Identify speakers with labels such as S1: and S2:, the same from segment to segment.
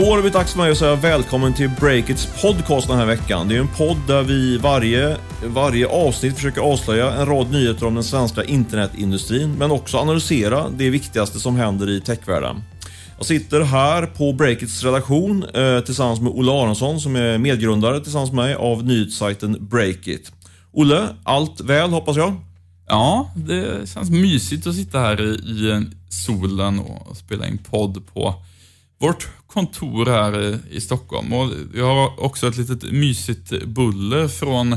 S1: Då har det blivit dags för mig att säga välkommen till Breakits podcast den här veckan. Det är en podd där vi varje, varje avsnitt försöker avslöja en rad nyheter om den svenska internetindustrin, men också analysera det viktigaste som händer i techvärlden. Jag sitter här på Breakits redaktion eh, tillsammans med Olle Aronsson som är medgrundare tillsammans med mig av nyhetssajten Breakit. Olle, allt väl hoppas jag?
S2: Ja, det känns mysigt att sitta här i solen och spela in podd på vårt kontor här i Stockholm. Och vi har också ett litet mysigt buller från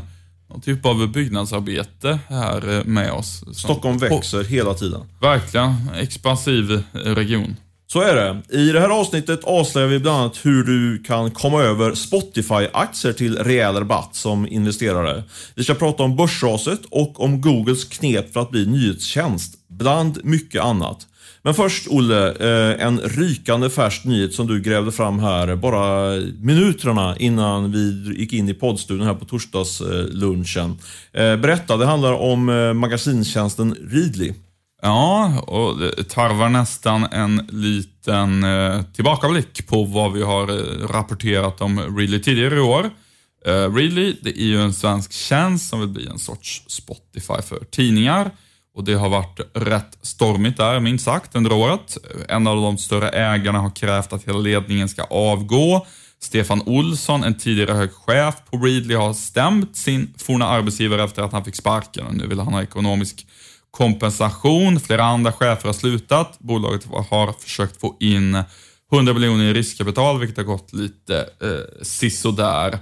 S2: någon typ av byggnadsarbete här med oss.
S1: Stockholm växer hela tiden.
S2: Verkligen. Expansiv region.
S1: Så är det. I det här avsnittet avslöjar vi bland annat hur du kan komma över Spotify-aktier till rejäl rabatt som investerare. Vi ska prata om börsraset och om Googles knep för att bli nyhetstjänst, bland mycket annat. Men först Olle, eh, en rykande färsk nyhet som du grävde fram här bara minuterna innan vi gick in i poddstudion här på torsdagslunchen. Eh, berätta, det handlar om eh, magasintjänsten Readly.
S2: Ja, och det tarvar nästan en liten tillbakablick på vad vi har rapporterat om Readly tidigare i år. Readly, det är ju en svensk tjänst som vill bli en sorts Spotify för tidningar. Och det har varit rätt stormigt där, minst sagt, under året. En av de större ägarna har krävt att hela ledningen ska avgå. Stefan Olsson, en tidigare hög chef på Readly, har stämt sin forna arbetsgivare efter att han fick sparken. och Nu vill han ha ekonomisk kompensation. Flera andra chefer har slutat. Bolaget har försökt få in 100 miljoner i riskkapital, vilket har gått lite eh, sisådär.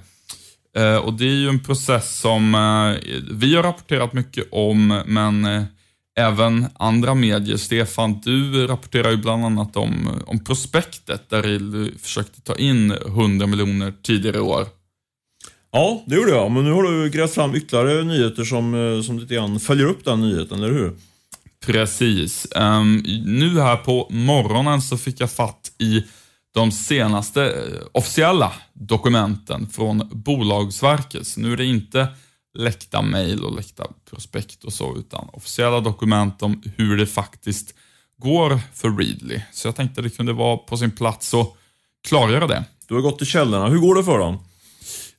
S2: Eh, och det är ju en process som eh, vi har rapporterat mycket om, men eh, även andra medier. Stefan, du rapporterar ju bland annat om, om prospektet där du försökte ta in 100 miljoner tidigare i år.
S1: Ja, det gjorde jag. Men nu har du grävt fram ytterligare nyheter som, som lite grann följer upp den nyheten, eller hur?
S2: Precis. Um, nu här på morgonen så fick jag fatt i de senaste eh, officiella dokumenten från Bolagsverket. Så nu är det inte läckta mejl och läckta prospekt och så, utan officiella dokument om hur det faktiskt går för Readly. Så jag tänkte det kunde vara på sin plats att klargöra det.
S1: Du har gått till källorna. Hur går det för dem?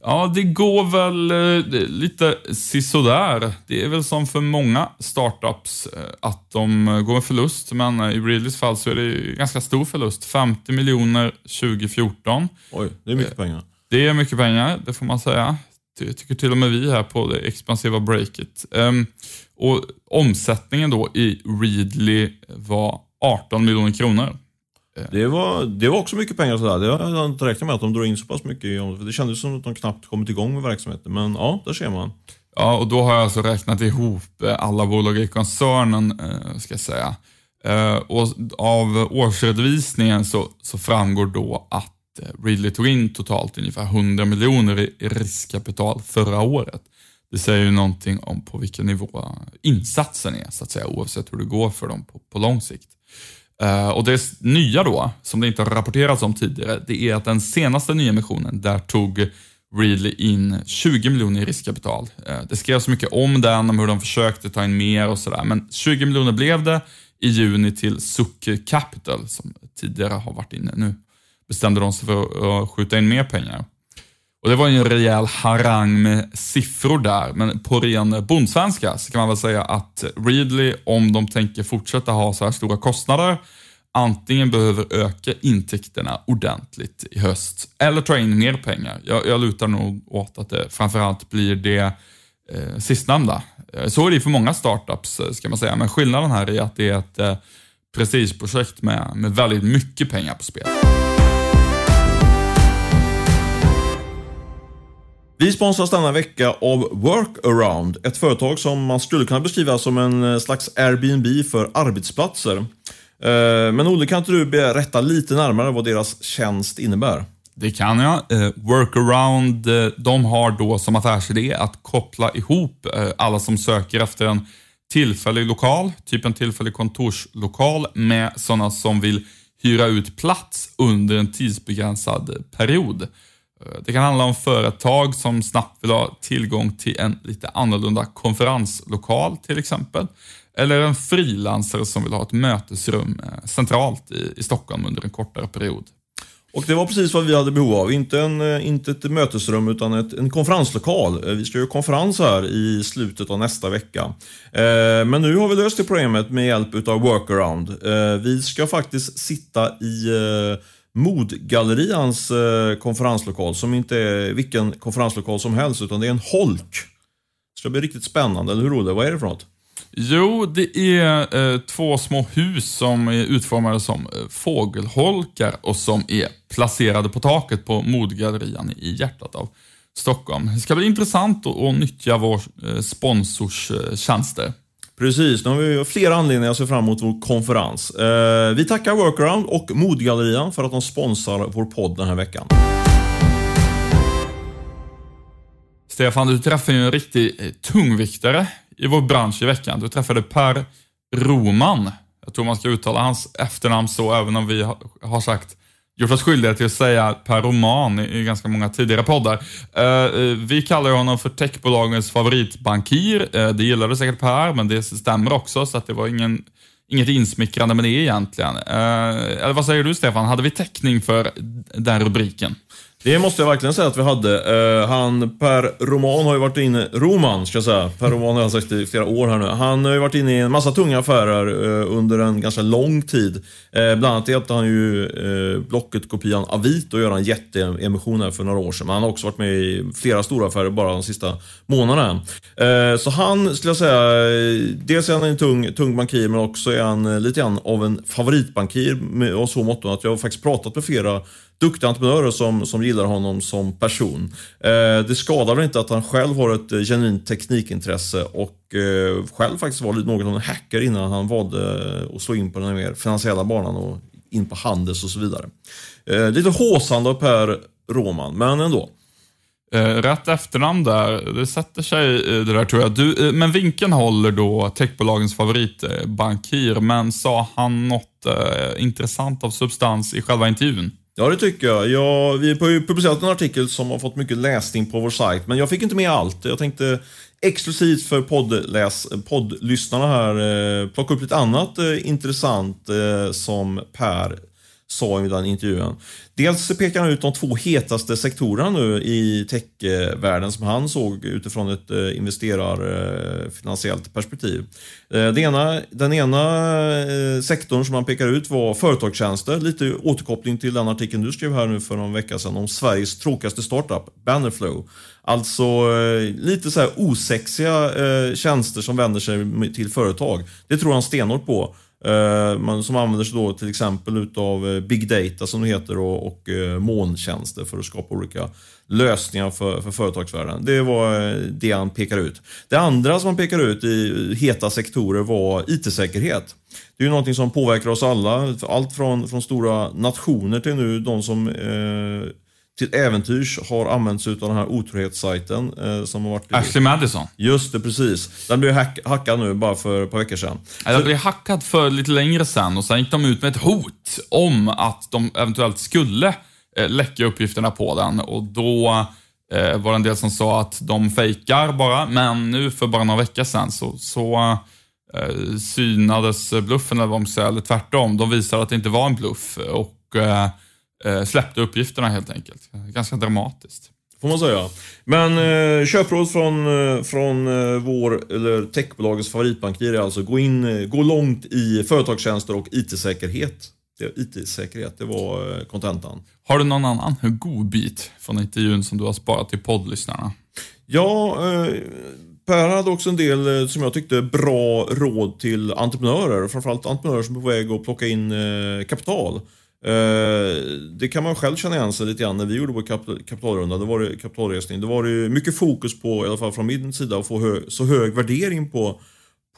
S2: Ja, det går väl eh, lite sisådär. Det är väl som för många startups eh, att de går med förlust, men i Readlys fall så är det ganska stor förlust. 50 miljoner 2014.
S1: Oj, det är mycket pengar.
S2: Det är mycket pengar, det får man säga. Det tycker till och med vi här på det expansiva breaket. Um, och omsättningen då i Readly var 18 miljoner kronor.
S1: Det var, det var också mycket pengar sådär. Jag inte räknat med att de drog in så pass mycket. För det kändes som att de knappt kommit igång med verksamheten. Men ja, där ser man.
S2: Ja, och då har jag alltså räknat ihop eh, alla bolag i koncernen, eh, ska jag säga. Eh, och av årsredovisningen så, så framgår då att Eh, Ridley tog in totalt ungefär 100 miljoner i riskkapital förra året. Det säger ju någonting om på vilken nivå insatsen är, så att säga, oavsett hur det går för dem på, på lång sikt. Uh, och det nya då, som det inte har rapporterats om tidigare, det är att den senaste nyemissionen, där tog Readly in 20 miljoner i riskkapital. Uh, det skrevs mycket om den, om hur de försökte ta in mer och sådär, men 20 miljoner blev det i juni till Suck Capital, som tidigare har varit inne nu bestämde de sig för att skjuta in mer pengar. Och Det var ju en rejäl harang med siffror där, men på ren bondsvenska så kan man väl säga att Readly, om de tänker fortsätta ha så här stora kostnader, antingen behöver öka intäkterna ordentligt i höst eller ta in mer pengar. Jag, jag lutar nog åt att det framförallt blir det eh, sistnämnda. Eh, så är det för många startups, eh, ska man säga, men skillnaden här är att det är ett eh, prestigeprojekt med, med väldigt mycket pengar på spel.
S1: Vi sponsras denna vecka av Workaround, ett företag som man skulle kunna beskriva som en eh, slags Airbnb för arbetsplatser. Eh, men Olle, kan inte du berätta lite närmare vad deras tjänst innebär?
S2: Det kan jag. Eh, Workaround, de har då som affärsidé att koppla ihop alla som söker efter en tillfällig lokal, typ en tillfällig kontorslokal, med sådana som vill hyra ut plats under en tidsbegränsad period. Eh, det kan handla om företag som snabbt vill ha tillgång till en lite annorlunda konferenslokal till exempel. Eller en frilansare som vill ha ett mötesrum eh, centralt i, i Stockholm under en kortare period.
S1: Och det var precis vad vi hade behov av. Inte, en, eh, inte ett mötesrum utan ett, en konferenslokal. Vi ska ju konferens här i slutet av nästa vecka. Eh, men nu har vi löst det problemet med hjälp av workaround. Eh, vi ska faktiskt sitta i eh, Modgallerians eh, konferenslokal som inte är vilken konferenslokal som helst utan det är en holk. Det ska bli riktigt spännande, eller hur Olle? Vad är det för något?
S2: Jo, det är eh, två små hus som är utformade som eh, fågelholkar och som är placerade på taket på Modgallerian i hjärtat av Stockholm. Det ska bli intressant att, att nyttja vår eh, sponsors eh, tjänster.
S1: Precis, nu har vi flera anledningar att se fram emot vår konferens. Eh, vi tackar Workaround och Modgallerian för att de sponsrar vår podd den här veckan.
S2: Stefan, du träffade ju en riktig eh, tungviktare i vår bransch i veckan. Du träffade Per Roman. Jag tror man ska uttala hans efternamn så, även om vi har sagt gjort oss skyldiga till att säga Per Roman i ganska många tidigare poddar. Eh, eh, vi kallar ju honom för techbolagens favoritbankir. Eh, det gillade säkert Per, men det stämmer också, så att det var ingen, inget insmickrande med det egentligen. Eller vad säger du Stefan, hade vi täckning för den rubriken?
S1: Det måste jag verkligen säga att vi hade. Eh, han Per Roman har ju varit inne, Roman ska jag säga, Per Roman har jag sagt i flera år här nu. Han har ju varit inne i en massa tunga affärer eh, under en ganska lång tid. Eh, bland annat hjälpte han ju Blocket-kopian Avito att göra en jätteemission här för några år sedan. Men han har också varit med i flera stora affärer bara de sista månaderna. Så han skulle jag säga, dels är han en tung, tung bankir men också är han lite grann av en favoritbankir med, av så mått att jag har faktiskt pratat med flera duktiga entreprenörer som, som gillar honom som person. Eh, det skadar väl inte att han själv har ett eh, genuint teknikintresse och eh, själv faktiskt var lite något av en hacker innan han valde eh, att slå in på den här mer finansiella banan och in på handels och så vidare. Eh, lite håsande av Per Roman, men ändå.
S2: Eh, rätt efternamn där, det sätter sig det där tror jag. Du, men vinkeln håller då techbolagens favoritbankir, men sa han något eh, intressant av substans i själva intervjun?
S1: Ja, det tycker jag. jag. Vi har ju publicerat en artikel som har fått mycket läsning på vår sajt, men jag fick inte med allt. Jag tänkte exklusivt för poddläs, poddlyssnarna här eh, plocka upp lite annat eh, intressant eh, som Per sa i den intervjun. Dels pekar han ut de två hetaste sektorerna nu i techvärlden som han såg utifrån ett eh, investerarfinansiellt eh, perspektiv. Eh, den ena, den ena sektorn som han pekar ut var företagstjänster. Lite återkoppling till den artikeln du skrev här nu för någon vecka sedan om Sveriges tråkigaste startup, Bannerflow. Alltså lite så här osexiga tjänster som vänder sig till företag. Det tror han stenhårt på. Eh, man, som använder sig då till exempel utav eh, big data som det heter och, och eh, molntjänster för att skapa olika lösningar för, för företagsvärlden. Det var det han pekar ut. Det andra som han pekar ut i heta sektorer var IT-säkerhet. Det är ju någonting som påverkar oss alla. Allt från, från stora nationer till nu de som eh, till äventyrs har använt sig av den här otrohetssajten eh, som har varit...
S2: Ashley Madison.
S1: Just det, precis. Den blev hack, hackad nu bara för ett par veckor sedan.
S2: Jag blev hackad för lite längre sedan och sen gick de ut med ett hot om att de eventuellt skulle eh, läcka uppgifterna på den och då eh, var det en del som sa att de fejkar bara, men nu för bara några veckor sedan så, så eh, synades bluffen, eller vad man säger, eller tvärtom. De visade att det inte var en bluff och eh, släppte uppgifterna helt enkelt. Ganska dramatiskt.
S1: Får man säga. Men eh, köpråd från, eh, från eh, vår, eller techbolagets favoritbankir är alltså gå in, eh, gå långt i företagstjänster och IT-säkerhet. IT-säkerhet, det var eh, kontentan.
S2: Har du någon annan godbit från intervjun som du har sparat till poddlyssnarna?
S1: Ja, eh, Per hade också en del, eh, som jag tyckte, bra råd till entreprenörer. Framförallt entreprenörer som är på väg att plocka in eh, kapital. Eh, det kan man själv känna igen sig lite grann när vi gjorde vår kap- kapitalrunda, det var det kapitalresning. Det var det mycket fokus på, i alla fall från min sida, att få hö så hög värdering på,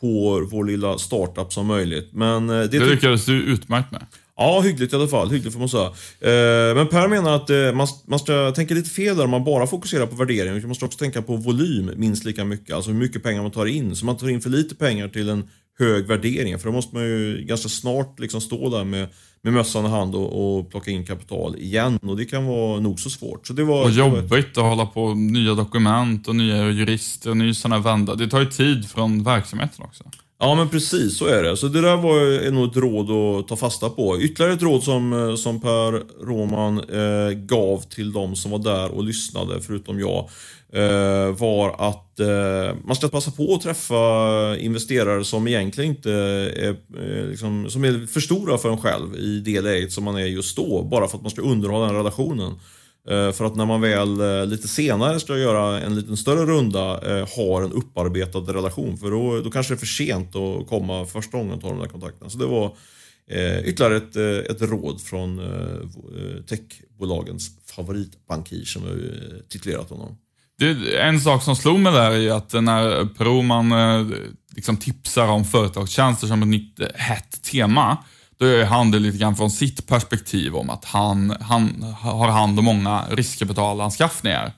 S1: på vår lilla startup som möjligt. Men eh, det,
S2: Det lyckades du utmärkt med.
S1: Ja, hyggligt i alla fall. Hyggligt får man säga. Eh, men Per menar att man, man ska tänka lite fel där om man bara fokuserar på värdering. Man måste också tänka på volym minst lika mycket. Alltså hur mycket pengar man tar in. Så man tar in för lite pengar till en hög värdering. För då måste man ju ganska snart liksom stå där med, med mössan i hand och, och plocka in kapital igen. Och det kan vara nog så svårt. Så det var,
S2: Och jobbigt att hålla på nya dokument och nya jurister och ny sådana vända. Det tar ju tid från verksamheten också.
S1: Ja, men precis så är det. Så det där var nog ett råd att ta fasta på. Ytterligare ett råd som, eh, som Per Roman eh, gav till de som var där och lyssnade, förutom jag, Eh, var att eh, man ska passa på att träffa investerare som egentligen inte är, eh, liksom, som är för stora för en själv i det läget som man är just då, bara för att man ska underhålla den relationen. Eh, för att när man väl eh, lite senare ska göra en liten större runda har en upparbetad relation. För då, då kanske det är för sent att komma första gången och ta de där kontakterna. Så det var ytterligare ett, ett råd från techbolagens favoritbankir som jag titulerat honom.
S2: Det, en sak som slog mig där är ju att när Proman eh, liksom tipsar om företagstjänster som ett nytt eh, hett tema, då gör han det lite grann från sitt perspektiv om att han, han har hand om många riskkapitalanskaffningar.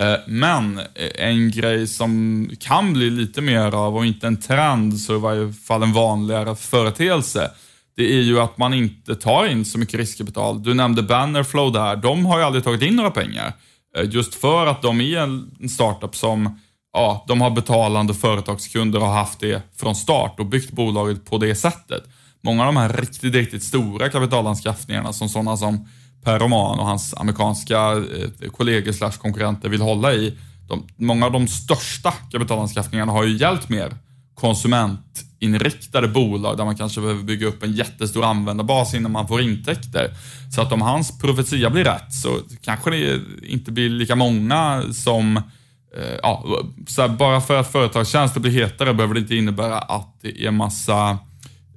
S2: Eh, men en grej som kan bli lite mer av, och inte en trend, så i varje fall en vanligare företeelse, det är ju att man inte tar in så mycket riskkapital. Du nämnde Bannerflow där, de har ju aldrig tagit in några pengar. Eh, just för att de är en startup som ja, de har betalande företagskunder och har haft det från start och byggt bolaget på det sättet många av de här riktigt, riktigt stora kapitalanskaffningarna som sådana som Per Roman och hans amerikanska eh, kollegor slash konkurrenter vill hålla i. De, många av de största kapitalanskaffningarna har ju hjälpt mer konsument inriktade bolag där man kanske behöver bygga upp en jättestor användarbas innan man får intäkter. Så att om hans profetia blir rätt så kanske det inte blir lika många som eh, Ja, bara för att företagstjänster blir hetare behöver det inte innebära att det är massa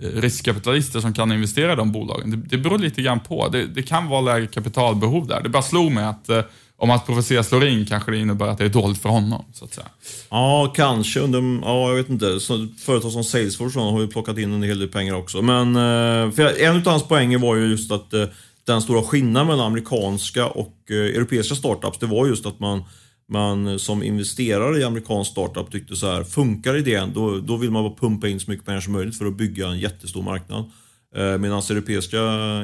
S2: eh, riskkapitalister som kan investera i de bolagen. Det, det beror lite grann på. Det, det, kan vara lägre kapitalbehov där. Det bara slog mig att eh, om att profetia slår in kanske det innebär att det är dåligt för honom. Så att säga.
S1: Ja, kanske. De, ja, jag vet inte. Så, företag som Salesforce har ju plockat in en hel del pengar också. Men eh, för en av hans poänger var ju just att eh, den stora skillnaden mellan amerikanska och eh, europeiska startups, det var just att man man som investerare i amerikansk startup tyckte så här, funkar idén då, då vill man bara pumpa in så mycket pengar som möjligt för att bygga en jättestor marknad. Medan europeiska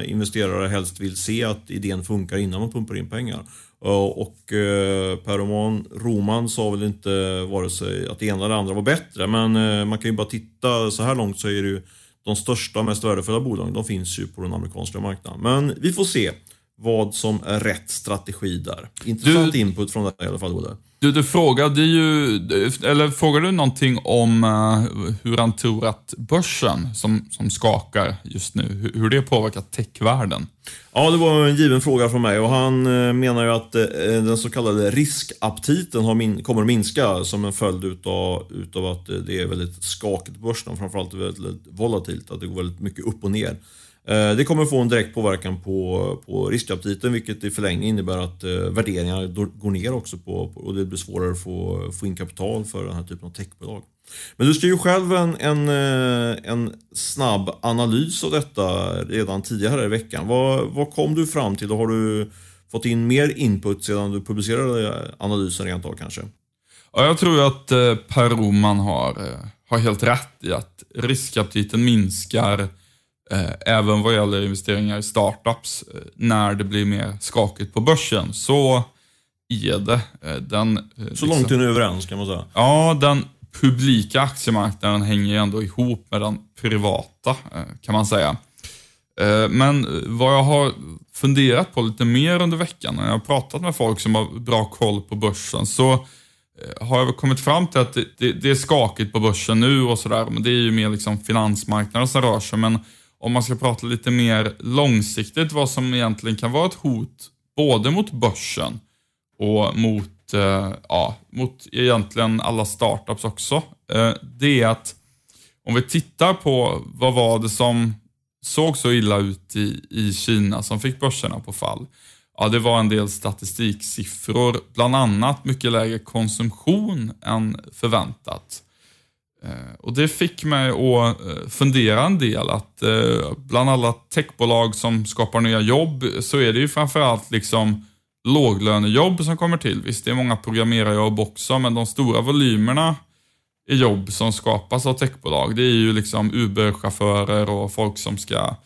S1: investerare helst vill se att idén funkar innan man pumpar in pengar. Och eh, Per Roman, Roman sa väl inte vare sig att det ena eller andra var bättre, men eh, man kan ju bara titta så här långt så är det ju de största och mest värdefulla bolagen, de finns ju på den amerikanska marknaden. Men vi får se vad som är rätt strategi där. Intressant du, input från det i alla fall, Olle.
S2: Du, du frågade ju, eller frågade du någonting om uh, hur han tror att börsen som, som skakar just nu, hur, hur det påverkar techvärlden?
S1: Ja, det var en given fråga från mig och han uh, menar ju att uh, den så kallade riskaptiten har min, kommer att minska som en följd utav, utav att det är väldigt skakigt på börsen framförallt väldigt volatilt, att det går väldigt mycket upp och ner. Eh, det kommer få en direkt påverkan på, på riskaptiten vilket i förlängningen innebär att eh, värderingarna går ner också på, och det blir svårare att få, få in kapital för den här typen av techbolag. Men du skrev ju själv en, en, eh, en snabb analys av detta redan tidigare i veckan. Vad, vad kom du fram till och har du fått in mer input sedan du publicerade analysen rent av kanske?
S2: Ja, jag tror att Per Roman har, har helt rätt i att riskaptiten minskar även vad gäller investeringar i startups, eh, när det blir mer skakigt på börsen, så är det. Eh, den,
S1: så liksom, långt är ni överens kan man säga?
S2: Ja, den publika aktiemarknaden hänger ändå ihop med den privata, kan man säga. Men vad jag har funderat på lite mer under veckan, när jag har pratat med folk som har bra koll på börsen, så har jag kommit fram till att det, det, det är skakigt på börsen nu och sådär, men det är ju mer liksom finansmarknaden som rör sig. Men om man ska prata lite mer långsiktigt vad som egentligen kan vara ett hot både mot börsen och mot, eh, ja, mot egentligen alla startups också. Eh, det är att om vi tittar på vad var det som såg så illa ut i, i Kina som fick börserna på fall. Ja, det var en del statistiksiffror, bland annat mycket lägre konsumtion än förväntat. Eh, och det fick mig att eh, fundera en del att eh, bland alla techbolag som skapar nya jobb så är det ju framförallt liksom låglönejobb som kommer till. Visst, det är många programmerarjobb också, men de stora volymerna i jobb som skapas av techbolag, det är ju liksom Uber-chaufförer och folk som ska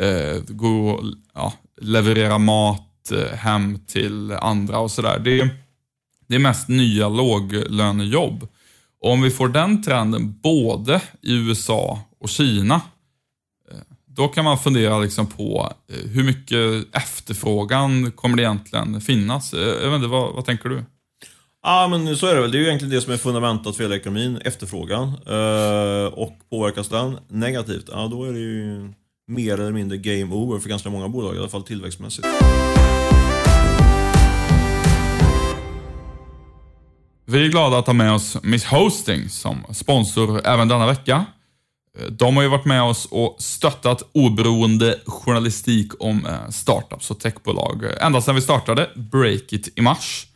S2: eh, gå och ja, leverera mat hem till andra och sådär. Det, det är mest nya låglönejobb. Och om vi får den trenden både i USA och Kina, eh, då kan man fundera liksom på eh, hur mycket efterfrågan kommer det egentligen finnas? Eh, jag vet inte, vad, vad tänker du?
S1: Ja, men så är det väl. Det är ju egentligen det som är fundamentet för hela ekonomin, efterfrågan. och påverkas den negativt, ja då är det ju mer eller mindre game over för ganska många bolag, i alla fall tillväxtmässigt.
S2: Vi är glada att ha med oss Miss Hosting som sponsor även denna vecka. De har ju varit med oss och stöttat oberoende journalistik om eh, startups och techbolag eh, ända sedan vi startade Breakit i mars.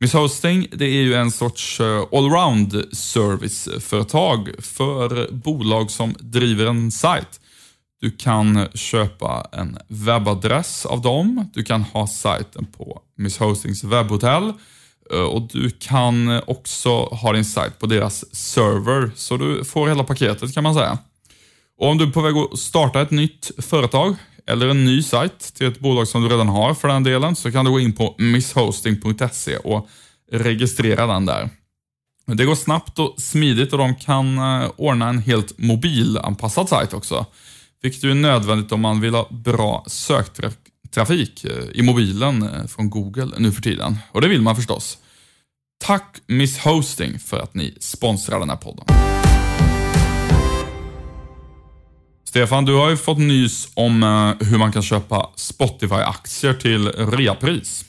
S2: Miss Hosting det är ju en sorts eh, allround serviceföretag för bolag som driver en sajt. Du kan köpa en webbadress av dem, du kan ha sajten på Miss Hostings webbhotell Eh, och du kan också ha din sajt på deras server, så du får hela paketet kan man säga. Och om du är på väg att starta ett nytt företag eller en ny sajt till ett bolag som du redan har för den delen, så kan du gå in på misshosting.se och registrera den där. Det går snabbt och smidigt och de kan eh, ordna en helt mobilanpassad sajt också. Vilket är nödvändigt om man vill ha bra söktrafik trafik eh, i mobilen eh, från Google nu för tiden. Och det vill man förstås. Tack Miss Hosting för att ni sponsrar den här podden. Stefan, du har ju fått nys om eh, hur man kan köpa Spotify-aktier till reapris.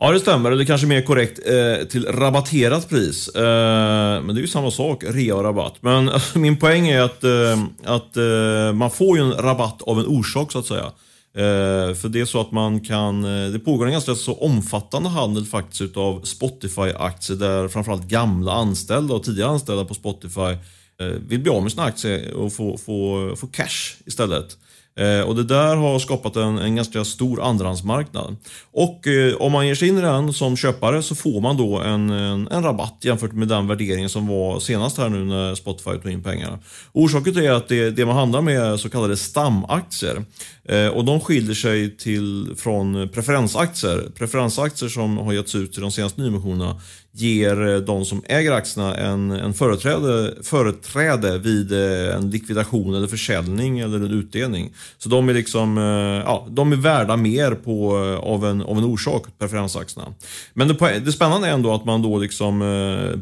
S1: Ja, det stämmer. Eller kanske mer korrekt, eh, till rabatterat pris. Eh, men det är ju samma sak, rea och rabatt. Men alltså, min poäng är att, eh, att eh, man får ju en rabatt av en orsak, så att säga. Eh, för det är så att man kan, eh, det pågår en ganska så omfattande handel faktiskt utav Spotify-aktier där framförallt gamla anställda och tidigare anställda på Spotify eh, vill bli av med sina aktier och få, få, få cash istället. Eh, och det där har skapat en, en ganska stor andrahandsmarknad. Och eh, om man ger sig in i den som köpare så får man då en, en, en, rabatt jämfört med den värderingen som var senast här nu när Spotify tog in pengarna. Orsaken är att det, det man handlar med är så kallade stamaktier. Eh, och de skiljer sig till, från preferensaktier. Preferensaktier som har getts ut i de senaste nyemissionerna ger eh, de som äger aktierna en, en företräde, företräde vid eh, en likvidation eller försäljning eller en utdelning. Så de är liksom, eh, ja, de är värda mer på, av, en, av en orsak, preferensaktierna. Men det, det spännande är ändå att man då liksom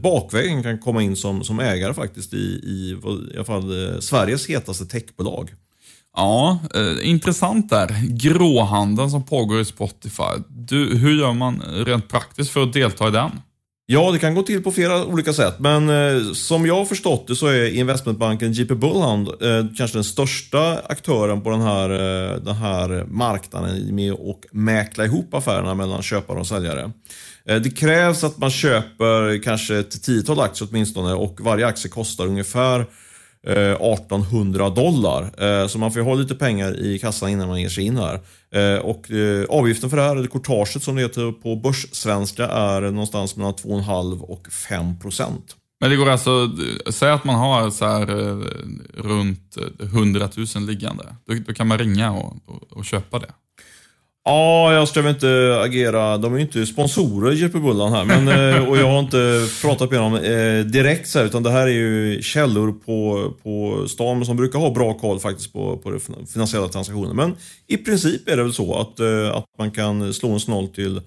S1: bakvägen kan komma in som, som ägare faktiskt i, i, i alla fall Sveriges hetaste techbolag.
S2: Ja, eh, intressant där. Gråhandeln som pågår i Spotify. Du, hur gör man rent praktiskt för att delta i den?
S1: Ja, det kan gå till på flera olika sätt. Men eh, som jag har förstått det så är investmentbanken JP Bullhound eh, kanske den största aktören på den här, eh, den här marknaden med att mäkla ihop affärerna mellan köpare och säljare. Eh, det krävs att man köper kanske ett tiotal aktier åtminstone och varje aktie kostar ungefär Eh, 1800 dollar. Eh, så man får ha lite pengar i kassan innan man ger sig in här. Eh, och avgiften för det här, eller courtaget som det heter på börssvenska, är någonstans mellan 2,5 och 5 procent.
S2: Men det går alltså, säg att man har så här runt 100 000 liggande. Då, då kan man ringa och, och, och köpa det.
S1: Ja, jag ska väl inte agera. De är ju inte sponsorer, JP Bullan här. Men, eh, och jag har inte pratat med dem eh, direkt så här, utan det här är ju källor på, på stan som brukar ha bra koll faktiskt på, på finansiella transaktioner. Men i princip är det väl så att, eh, att man kan slå en snoll till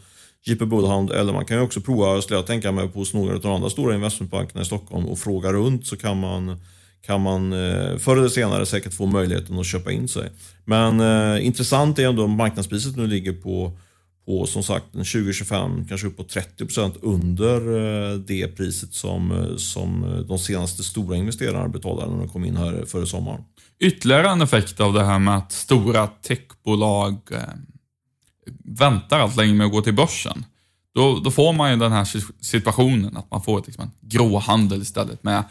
S1: JP Bullhound eller man kan ju också prova, skulle jag tänka mig, på några av de andra stora investmentbankerna i Stockholm och fråga runt så kan man kan man eh, förr eller senare säkert få möjligheten att köpa in sig. Men eh, intressant är ändå marknadspriset nu ligger på, på som sagt 20-25, kanske upp på 30 procent under eh, det priset som, eh, som eh, de senaste stora investerarna betalade när de kom in här före sommaren.
S2: Ytterligare en effekt av det här med att stora techbolag eh, väntar allt längre med att gå till börsen. Då, då får man ju den här situationen att man får liksom en gråhandel istället med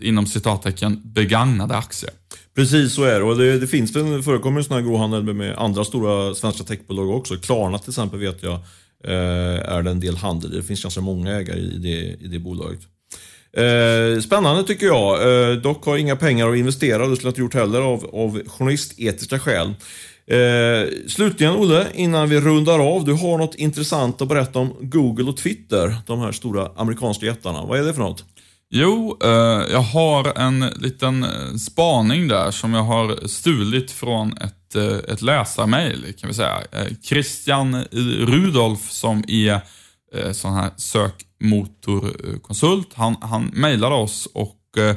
S2: inom citattecken begagnade aktier.
S1: Precis så är det. Och det, det finns det förekommer sån här grohandel med andra stora svenska techbolag också. Klarna till exempel vet jag eh, är det en del handel. Det finns ganska många ägare i det, i det bolaget. Eh, spännande tycker jag. Eh, dock har jag inga pengar att investera. Det skulle jag inte gjort heller av, av journalistetiska skäl. Eh, slutligen Olle, innan vi rundar av. Du har något intressant att berätta om Google och Twitter. De här stora amerikanska jättarna. Vad är det för något?
S2: Jo, eh, jag har en liten eh, spaning där som jag har stulit från ett, eh, ett läsarmail, kan vi säga. Eh, Christian Rudolf som är eh, sån här sökmotorkonsult, han, han mejlade oss och eh,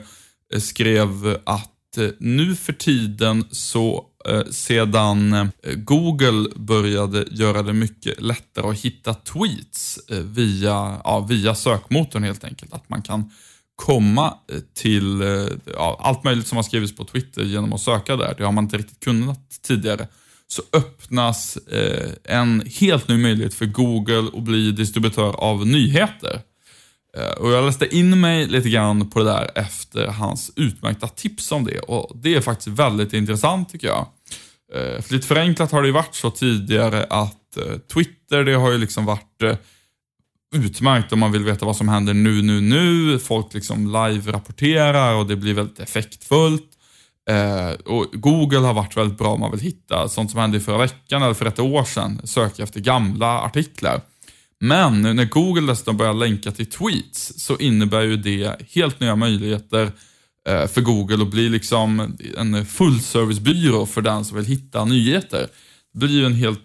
S2: skrev att eh, nu för tiden så sedan Google började göra det mycket lättare att hitta tweets via, ja, via sökmotorn helt enkelt. Att man kan komma eh, till eh, ja, allt möjligt som har skrivits på Twitter genom att söka där. Det har man inte riktigt kunnat tidigare. Så öppnas eh, en helt ny möjlighet för Google att bli distributör av nyheter. Eh, och jag läste in mig lite grann på det där efter hans utmärkta tips om det. Och Det är faktiskt väldigt intressant tycker jag. Eh, för lite förenklat har det ju varit så tidigare att eh, Twitter, det har ju liksom varit eh, utmärkt om man vill veta vad som händer nu, nu, nu. Folk liksom live-rapporterar och det blir väldigt effektfullt. Eh, och Google har varit väldigt bra om man vill hitta sånt som hände i förra veckan eller för ett år sedan. Söka efter gamla artiklar. Men när Google dessutom börjar länka till tweets så innebär ju det helt nya möjligheter eh, för Google att bli liksom en fullservicebyrå för den som vill hitta nyheter. Det blir ju en helt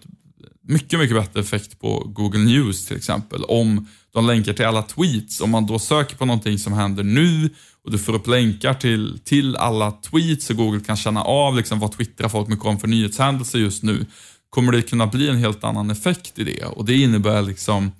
S2: mycket, mycket bättre effekt på Google News till exempel. Om de länkar till alla tweets. Om man då söker på någonting som händer nu och du får upp länkar till, till alla tweets så Google kan känna av liksom vad twittrar folk mycket om för nyhetshändelser just nu. Kommer det kunna bli en helt annan effekt i det och det innebär liksom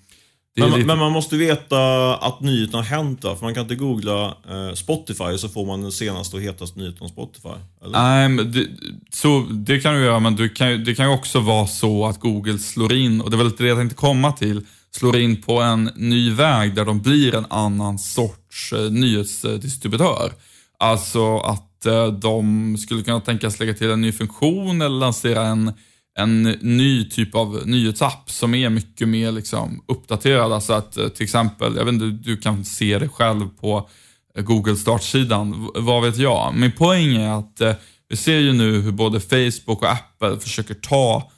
S1: men, lite... men, man måste veta att nyheten har hänt då, för man kan inte googla eh, Spotify så får man den senaste och hetaste nyheten om Spotify.
S2: Nej, men det, så, det kan du göra, men du kan, det kan ju också vara så att Google slår in, och det är väl det jag tänkte komma till, slår in på en ny väg där de blir en annan sorts eh, nyhetsdistributör. Alltså att eh, de skulle kunna tänkas lägga till en ny funktion eller lansera en en ny typ av nyhetsapp som är mycket mer liksom uppdaterad. Alltså att eh, till exempel, jag vet inte, du kan se det själv på eh, Google startsidan, vad vet jag. Min poäng är att eh, vi ser ju nu hur både Facebook och Apple försöker ta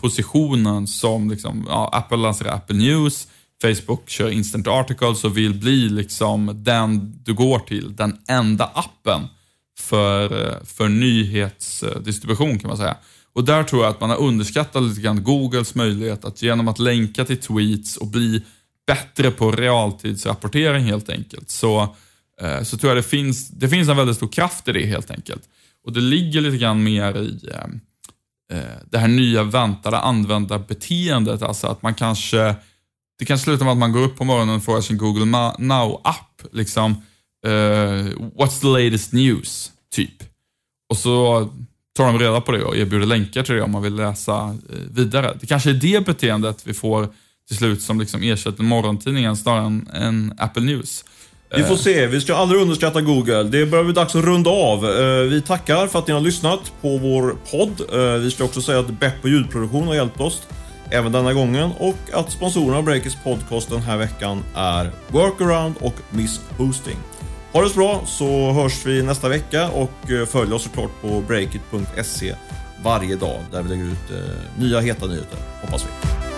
S2: positionen som, liksom, ja, Apple lanserar Apple News, Facebook kör Instant Articles och vill bli liksom den du går till, den enda appen för, för nyhetsdistribution kan man säga. Och där tror jag att man har underskattat lite grann Googles möjlighet att genom att länka till tweets och bli bättre på realtidsrapportering helt enkelt, så, eh, så tror jag det finns, det finns en väldigt stor kraft i det helt enkelt. Och det ligger lite grann mer i eh, eh, det här nya väntade användarbeteendet, alltså att man kanske, det kan sluta med att man går upp på morgonen och frågar sin Google Now-app, liksom, uh, what's the latest news, typ. Och så tar de reda på det och erbjuder länkar till det om man vill läsa eh, vidare. Det kanske är det beteendet vi får till slut som liksom ersätter morgontidningen snarare än, än Apple News.
S1: Vi får se, vi ska aldrig underskatta Google. Det börjar bli dags att runda av. Eh, vi tackar för att ni har lyssnat på vår podd. Eh, vi ska också säga att Bepp och ljudproduktion har hjälpt oss även denna gången och att sponsorerna av Breakers podcast den här veckan är Workaround och Miss Hosting. Ha det så bra så hörs vi nästa vecka och eh, följ oss såklart på breakit.se varje dag där vi lägger ut eh, nya heta nyheter, hoppas vi.